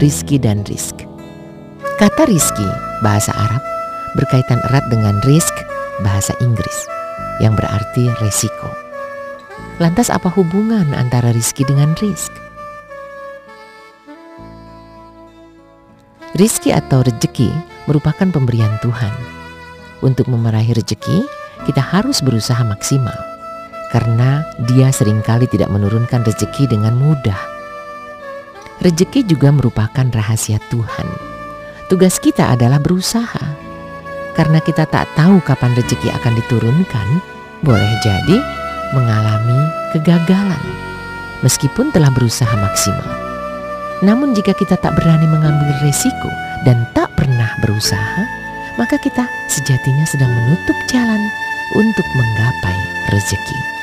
rizki dan risk. Kata rizki, bahasa Arab, berkaitan erat dengan risk, bahasa Inggris, yang berarti resiko. Lantas apa hubungan antara rizki dengan risk? Rizki atau rejeki merupakan pemberian Tuhan. Untuk memeraih rejeki, kita harus berusaha maksimal. Karena dia sering kali tidak menurunkan rejeki dengan mudah. Rejeki juga merupakan rahasia Tuhan. Tugas kita adalah berusaha. Karena kita tak tahu kapan rejeki akan diturunkan, boleh jadi mengalami kegagalan. Meskipun telah berusaha maksimal. Namun jika kita tak berani mengambil resiko dan tak pernah berusaha, maka kita sejatinya sedang menutup jalan untuk menggapai rezeki.